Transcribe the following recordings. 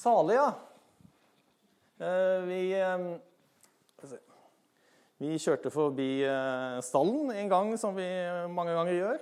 Salig, ja. Eh, Vi, eh, vi kjørte forbi eh, stallen en gang, som vi mange ganger gjør.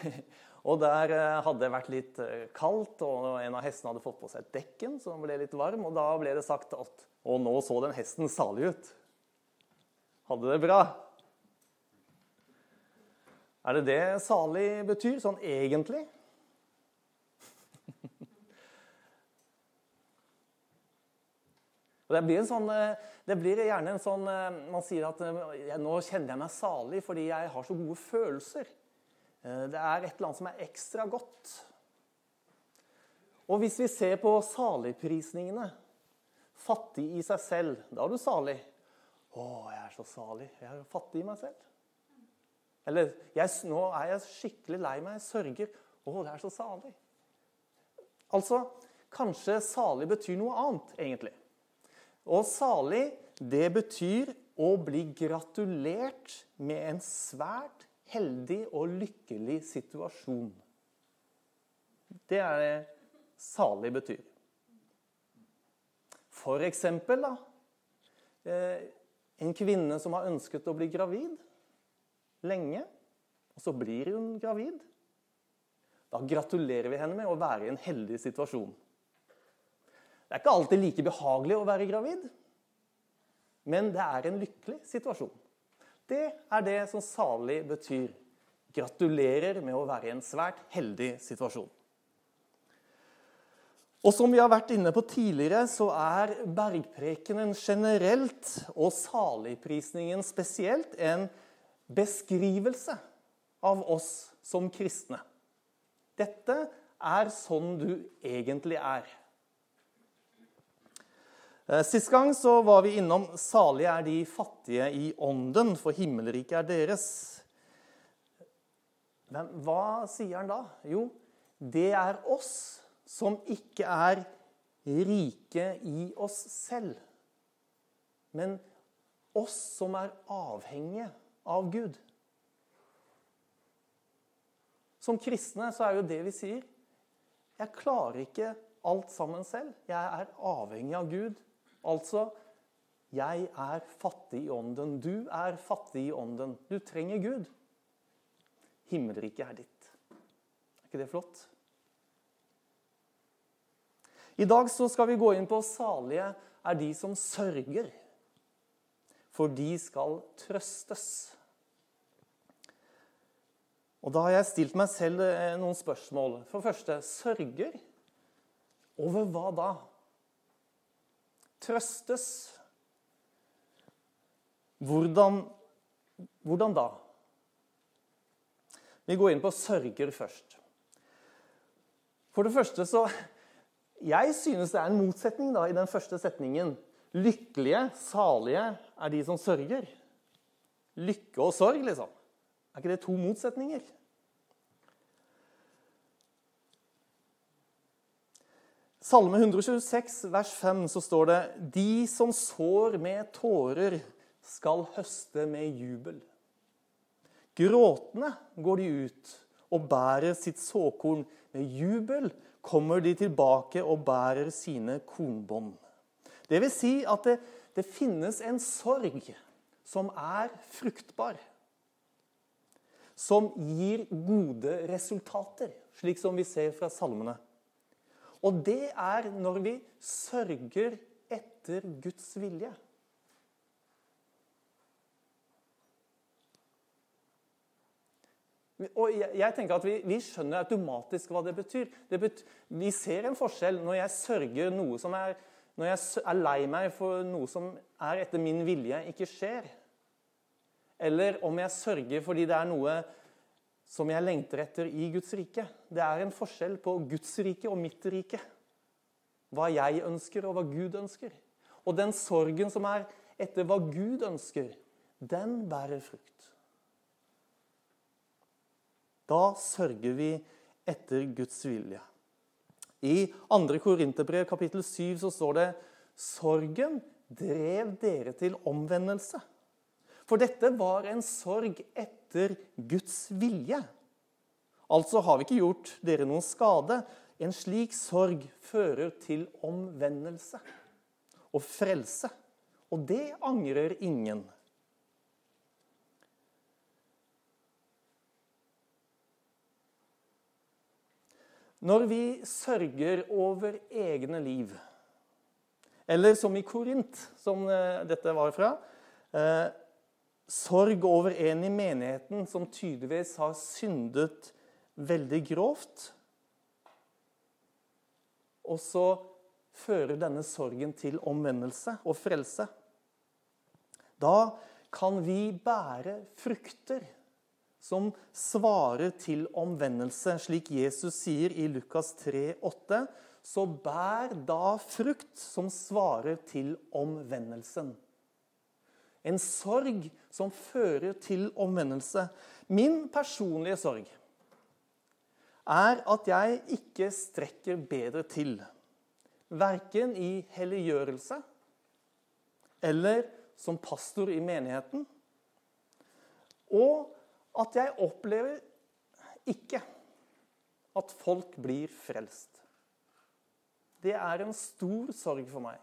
Og der hadde det vært litt kaldt, og en av hestene hadde fått på seg dekken, så den ble litt varm. Og da ble det sagt at Og nå så den hesten salig ut. Hadde det bra. Er det det salig betyr, sånn egentlig? Og det blir, sånn, eh, det blir gjerne en sånn eh, Man sier at eh, nå kjenner jeg meg salig fordi jeg har så gode følelser. Det er et eller annet som er ekstra godt. Og hvis vi ser på saligprisningene Fattig i seg selv, da er du salig. Å, jeg er så salig. Jeg er fattig i meg selv. Eller jeg, nå er jeg skikkelig lei meg. Jeg sørger. Å, det er så salig. Altså, kanskje salig betyr noe annet, egentlig. Og salig, det betyr å bli gratulert med en svært heldig og lykkelig situasjon. Det er det salig betyr. For eksempel, da. eh, En kvinne som har ønsket å bli gravid lenge, og så blir hun gravid. Da gratulerer vi henne med å være i en heldig situasjon. Det er ikke alltid like behagelig å være gravid, men det er en lykkelig situasjon. Det er det som salig betyr. Gratulerer med å være i en svært heldig situasjon. Og som vi har vært inne på tidligere, så er bergprekenen generelt og saligprisningen spesielt en beskrivelse av oss som kristne. Dette er sånn du egentlig er. Eh, Sist gang så var vi innom 'salige er de fattige i ånden, for himmelriket er deres'. Men hva sier han da? Jo, det er oss som ikke er rike i oss selv, men oss som er avhengige av Gud. Som kristne så er jo det vi sier Jeg klarer ikke alt sammen selv. Jeg er avhengig av Gud. Altså, jeg er fattig i ånden. Du er fattig i ånden. Du trenger Gud. Himmelriket er ditt. Er ikke det flott? I dag så skal vi gå inn på salige er de som sørger, for de skal trøstes. Og Da har jeg stilt meg selv eh, noen spørsmål. For første sørger. Over hva da? Trøstes. Hvordan, hvordan da? Vi går inn på sørger først. For det første så Jeg synes det er en motsetning da, i den første setningen. Lykkelige, salige er de som sørger. Lykke og sorg, liksom. Er ikke det to motsetninger? Salme 126, vers 5, så står det De som sår med tårer, skal høste med jubel. Gråtende går de ut og bærer sitt såkorn. Med jubel kommer de tilbake og bærer sine kornbånd. Det vil si at det, det finnes en sorg som er fruktbar. Som gir gode resultater, slik som vi ser fra salmene. Og det er når vi sørger etter Guds vilje. Og jeg, tenker at vi, vi, skjønner automatisk hva det betyr. det betyr. Vi ser en forskjell når jeg sørger noe som er Når jeg er lei meg for noe som er etter min vilje, ikke skjer. Eller om jeg sørger fordi det er noe som jeg lengter etter i Guds rike. Det er en forskjell på Guds rike og mitt rike. Hva jeg ønsker, og hva Gud ønsker. Og den sorgen som er etter hva Gud ønsker, den bærer frukt. Da sørger vi etter Guds vilje. I 2. Korinterbrev kapittel 7 så står det Sorgen drev dere til omvendelse. For dette var en sorg etter Guds vilje. Altså har vi ikke gjort dere noen skade. En slik sorg fører til omvendelse og frelse. Og det angrer ingen. Når vi sørger over egne liv, eller som i Korint, som eh, dette var fra eh, Sorg over en i menigheten som tydeligvis har syndet veldig grovt. Og så fører denne sorgen til omvendelse og frelse. Da kan vi bære frukter som svarer til omvendelse, slik Jesus sier i Lukas 3, 8, så bær da frukt som svarer til omvendelsen. En sorg som fører til omvendelse. Min personlige sorg er at jeg ikke strekker bedre til. Verken i helliggjørelse eller som pastor i menigheten. Og at jeg opplever ikke at folk blir frelst. Det er en stor sorg for meg.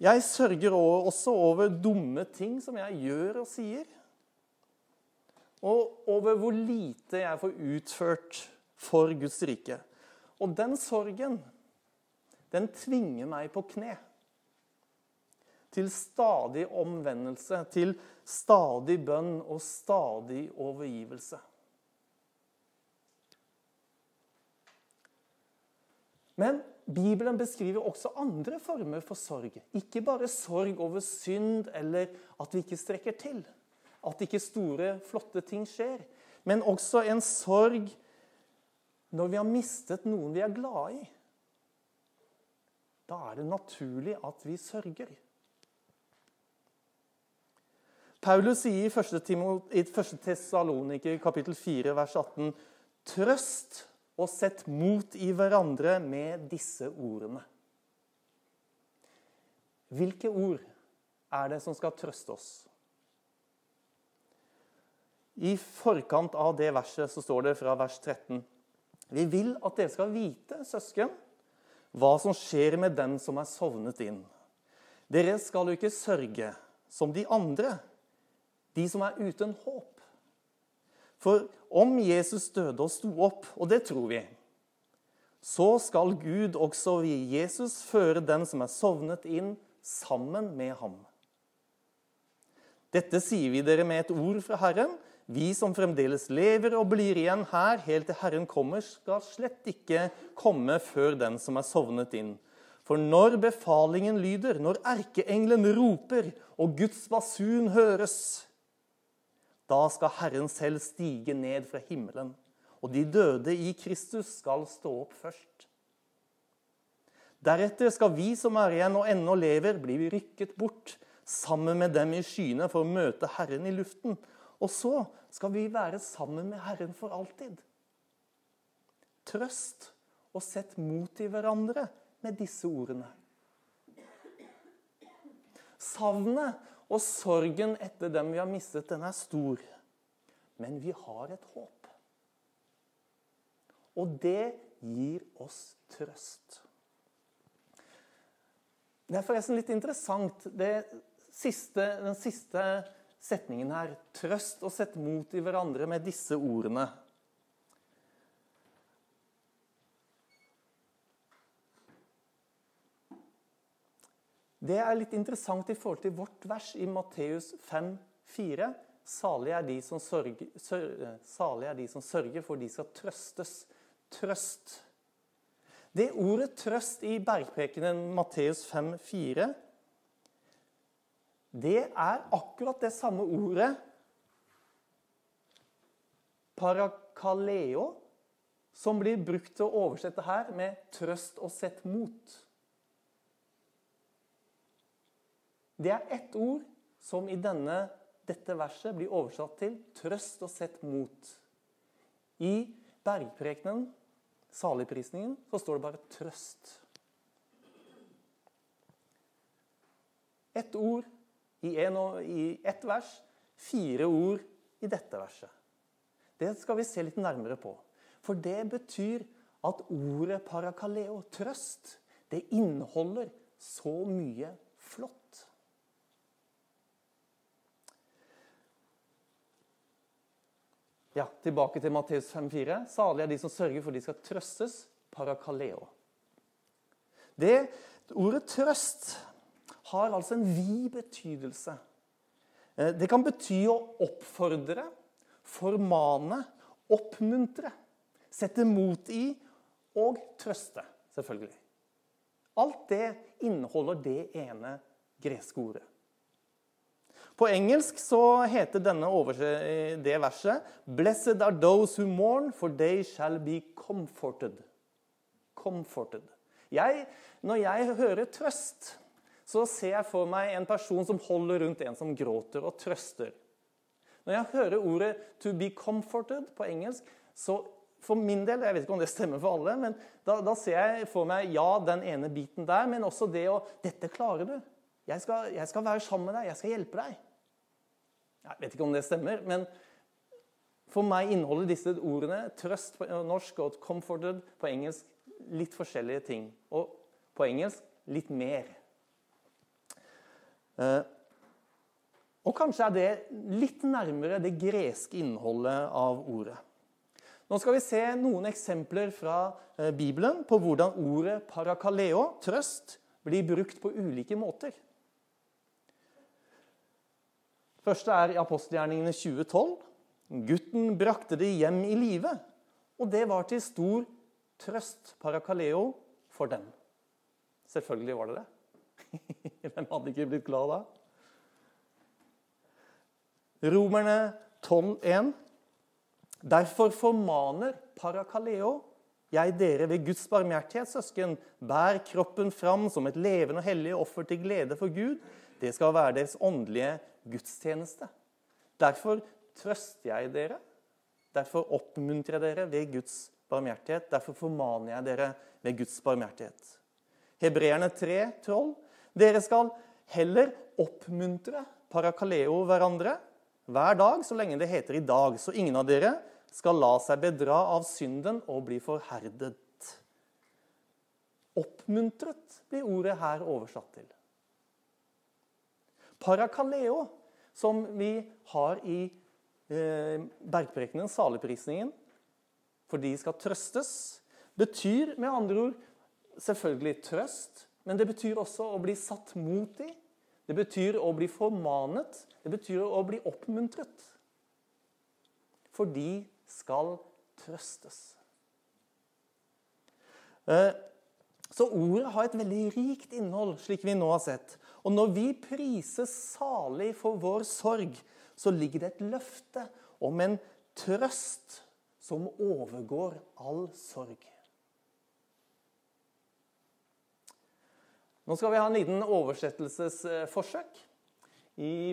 Jeg sørger også over dumme ting som jeg gjør og sier. Og over hvor lite jeg får utført for Guds rike. Og den sorgen, den tvinger meg på kne til stadig omvendelse, til stadig bønn og stadig overgivelse. Men Bibelen beskriver også andre former for sorg. Ikke bare sorg over synd eller at vi ikke strekker til. At ikke store, flotte ting skjer. Men også en sorg når vi har mistet noen vi er glad i. Da er det naturlig at vi sørger. Paulus sier i 1. Tessaloniker kapittel 4 vers 18.: Trøst og sett mot i hverandre med disse ordene. Hvilke ord er det som skal trøste oss? I forkant av det verset så står det fra vers 13.: Vi vil at dere skal vite, søsken, hva som skjer med den som er sovnet inn. Dere skal jo ikke sørge som de andre de som er uten håp. For om Jesus døde og sto opp, og det tror vi, så skal Gud også i Jesus føre den som er sovnet inn, sammen med ham. Dette sier vi dere med et ord fra Herren. Vi som fremdeles lever og blir igjen her helt til Herren kommer, skal slett ikke komme før den som er sovnet inn. For når befalingen lyder, når erkeengelen roper og Guds basun høres, da skal Herren selv stige ned fra himmelen, og de døde i Kristus skal stå opp først. Deretter skal vi som er igjen og ennå lever, bli rykket bort sammen med dem i skyene for å møte Herren i luften. Og så skal vi være sammen med Herren for alltid. Trøst og sett mot i hverandre med disse ordene. Savnet og sorgen etter dem vi har mistet, den er stor. Men vi har et håp. Og det gir oss trøst. Det er forresten litt interessant siste, den siste setningen her. Trøst og sett mot i hverandre med disse ordene. Det er litt interessant i forhold til vårt vers i Matteus 5, 4. Salig er, de som sørger, salig er de som sørger, for de skal trøstes. Trøst. Det ordet 'trøst' i bergprekenen Matteus 5, 4, det er akkurat det samme ordet parakaleo, som blir brukt til å oversette her med 'trøst og sett mot'. Det er ett ord som i denne, dette verset blir oversatt til 'trøst og sett mot'. I bergprekenen, saligprisningen, så står det bare 'trøst'. Ett ord i, en, i ett vers, fire ord i dette verset. Det skal vi se litt nærmere på. For det betyr at ordet parakaleo, trøst, det inneholder så mye flott. Ja, Tilbake til Matteus 5,4. Salige er de som sørger for de skal trøstes. Parakaleo. Det Ordet trøst har altså en vid betydelse. Eh, det kan bety å oppfordre, formane, oppmuntre, sette mot i og trøste, selvfølgelig. Alt det inneholder det ene greske ordet. På engelsk så heter denne det verset 'Blessed are those who mourn, for they shall be comforted'. Comforted. Jeg, når jeg hører trøst, så ser jeg for meg en person som holder rundt en som gråter, og trøster. Når jeg hører ordet 'to be comforted' på engelsk, så for min del, jeg vet ikke om det stemmer for alle, men da, da ser jeg for meg ja, den ene biten der, men også det å 'Dette klarer du. Jeg skal, jeg skal være sammen med deg. Jeg skal hjelpe deg.' Jeg vet ikke om det stemmer, men for meg inneholder disse ordene trøst på norsk og 'comforted' på engelsk litt forskjellige ting. Og på engelsk litt mer. Eh, og kanskje er det litt nærmere det greske innholdet av ordet. Nå skal vi se noen eksempler fra eh, Bibelen på hvordan ordet parakaleo, trøst, blir brukt på ulike måter. Første er i apostelgjerningene 2012. Gutten brakte det hjem i live, og det var til stor trøst, parakaleo, for dem. Selvfølgelig var det det. Hvem hadde ikke blitt glad da? Romerne 12,1. Derfor formaner parakaleo jeg dere ved Guds barmhjertighet, søsken, bær kroppen fram som et levende og hellig offer til glede for Gud. Det skal være deres åndelige gudstjeneste. Derfor trøster jeg dere. Derfor oppmuntrer jeg dere ved Guds barmhjertighet. Derfor formaner jeg dere ved Guds barmhjertighet. Hebreerne 3, 12. Dere skal heller oppmuntre parakaleo hverandre hver dag så lenge det heter i dag, så ingen av dere skal la seg bedra av synden og bli forherdet. Oppmuntret blir ordet her oversatt til. Parakaleo, som vi har i eh, bergprekenen, saligprisningen, for de skal trøstes, betyr med andre ord selvfølgelig trøst, men det betyr også å bli satt mot i. Det betyr å bli formanet. Det betyr å bli oppmuntret. For de skal trøstes. Eh, så ordet har et veldig rikt innhold, slik vi nå har sett. Og når vi prises salig for vår sorg, så ligger det et løfte om en trøst som overgår all sorg. Nå skal vi ha en liten oversettelsesforsøk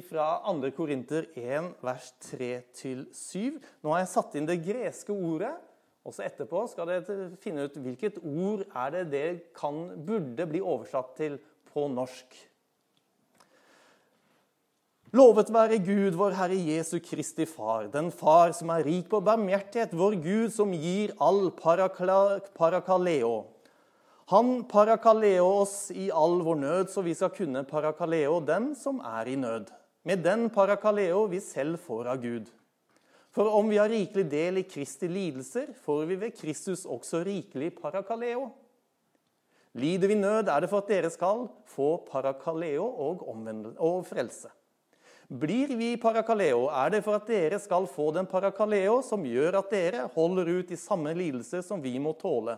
fra 2. Korinter 1, vers 3-7. Nå har jeg satt inn det greske ordet. og så Etterpå skal dere finne ut hvilket ord er det det kan, burde bli oversatt til på norsk. Lovet være Gud, vår Herre Jesu Kristi Far, den Far som er rik på barmhjertighet, vår Gud som gir all parakaleo han parakaleo oss i all vår nød, så vi skal kunne parakaleo den som er i nød. Med den parakaleo vi selv får av Gud. For om vi har rikelig del i Kristi lidelser, får vi ved Kristus også rikelig parakaleo. Lider vi nød, er det for at dere skal få parakaleo og, og frelse. Blir vi parakaleo, er det for at dere skal få den parakaleo som gjør at dere holder ut i samme lidelser som vi må tåle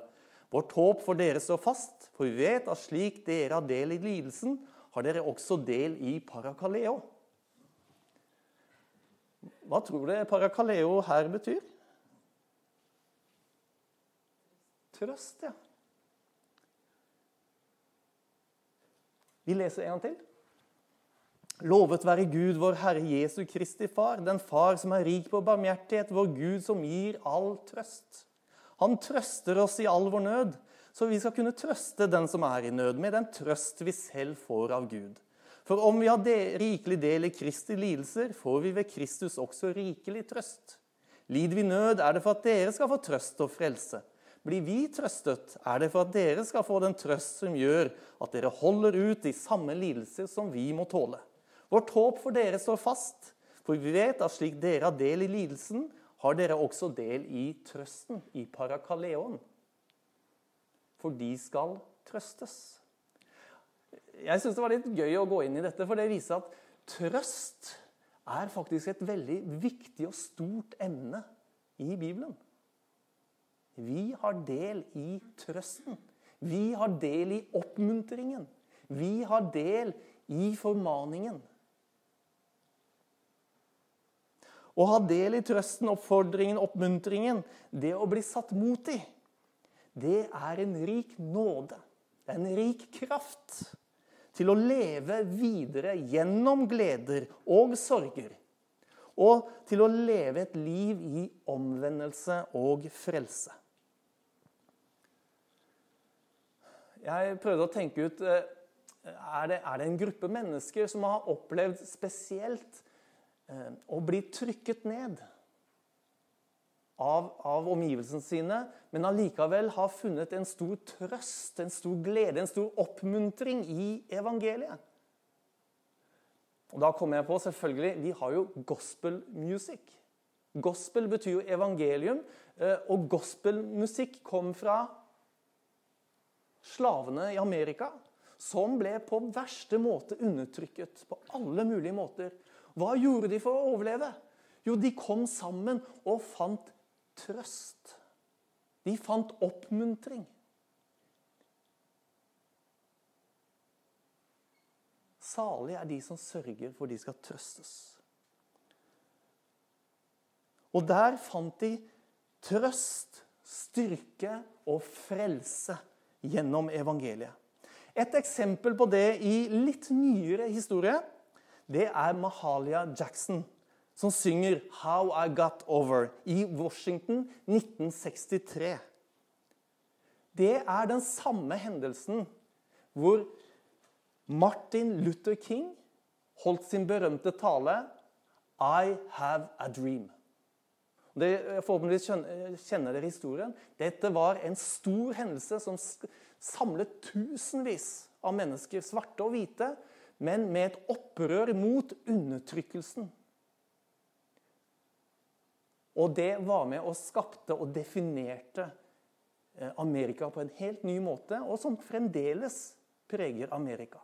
Vårt håp for dere står fast, for vi vet at slik dere har del i lidelsen, har dere også del i parakaleo. Hva tror dere parakaleo her betyr? Trøst, ja. Vi leser en gang til. Lovet være Gud, vår Herre Jesu Kristi Far, den Far som er rik på barmhjertighet, vår Gud som gir all trøst. Han trøster oss i all vår nød, så vi skal kunne trøste den som er i nød, med den trøst vi selv får av Gud. For om vi har de, rikelig del i Kristi lidelser, får vi ved Kristus også rikelig trøst. Lider vi nød, er det for at dere skal få trøst og frelse. Blir vi trøstet, er det for at dere skal få den trøst som gjør at dere holder ut de samme lidelser som vi må tåle. Vårt håp for dere står fast, for vi vet at slik dere har del i lidelsen, har dere også del i trøsten, i parakaleon. For de skal trøstes. Jeg syns det var litt gøy å gå inn i dette, for det viser at trøst er faktisk et veldig viktig og stort emne i Bibelen. Vi har del i trøsten. Vi har del i oppmuntringen. Vi har del i formaningen. Å ha del i trøsten, oppfordringen, oppmuntringen, det å bli satt mot i, det er en rik nåde. En rik kraft til å leve videre gjennom gleder og sorger. Og til å leve et liv i omvendelse og frelse. Jeg prøvde å tenke ut eh, er det, er det en gruppe mennesker som har opplevd spesielt eh, blir bli trykket ned av, av omgivelsene sine, men allikevel har funnet en stor trøst, en stor glede, en stor oppmuntring i evangeliet. Og Da kommer jeg på selvfølgelig, Vi har jo gospel-music. Gospel betyr jo evangelium, eh, og gospelmusikk kom fra slavene i Amerika, som ble på verste måte undertrykket på alle mulige måter. Hva gjorde de for å overleve? Jo, de kom sammen og fant trøst. De fant oppmuntring. Salige er de som sørger, for de skal trøstes. Og der fant de trøst, styrke og frelse gjennom evangeliet. Et eksempel på det i litt nyere historie, det er Mahalia Jackson, som synger 'How I Got Over' i Washington 1963. Det er den samme hendelsen hvor Martin Luther King holdt sin berømte tale 'I Have a Dream'. Det, forhåpentligvis kjenner dere historien. Dette var en stor hendelse som samlet tusenvis av mennesker, svarte og hvite, men med et opprør mot undertrykkelsen. Og det var med og skapte og definerte eh, Amerika på en helt ny måte, og som fremdeles preger Amerika.